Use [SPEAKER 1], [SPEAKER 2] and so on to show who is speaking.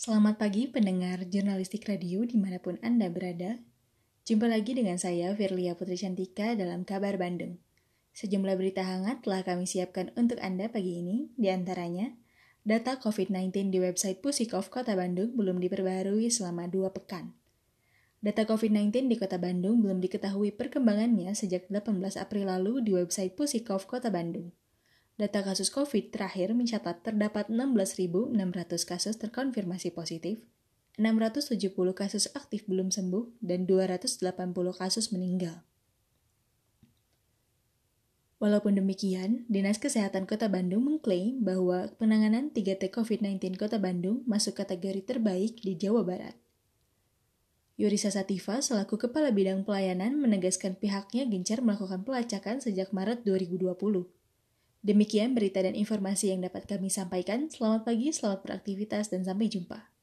[SPEAKER 1] Selamat pagi pendengar jurnalistik radio di mana pun Anda berada. Jumpa lagi dengan saya, Firlia Putri Cantika dalam Kabar Bandung. Sejumlah berita hangat telah kami siapkan untuk Anda pagi ini, di antaranya data COVID-19 di website Pusikov Kota Bandung belum diperbaharui selama dua pekan. Data COVID-19 di Kota Bandung belum diketahui perkembangannya sejak 18 April lalu di website Pusikov Kota Bandung. Data kasus COVID terakhir mencatat terdapat 16.600 kasus terkonfirmasi positif, 670 kasus aktif belum sembuh, dan 280 kasus meninggal. Walaupun demikian, Dinas Kesehatan Kota Bandung mengklaim bahwa penanganan 3T COVID-19 Kota Bandung masuk kategori terbaik di Jawa Barat. Yurisa Sativa selaku Kepala Bidang Pelayanan menegaskan pihaknya gencar melakukan pelacakan sejak Maret 2020. Demikian berita dan informasi yang dapat kami sampaikan. Selamat pagi, selamat beraktivitas, dan sampai jumpa.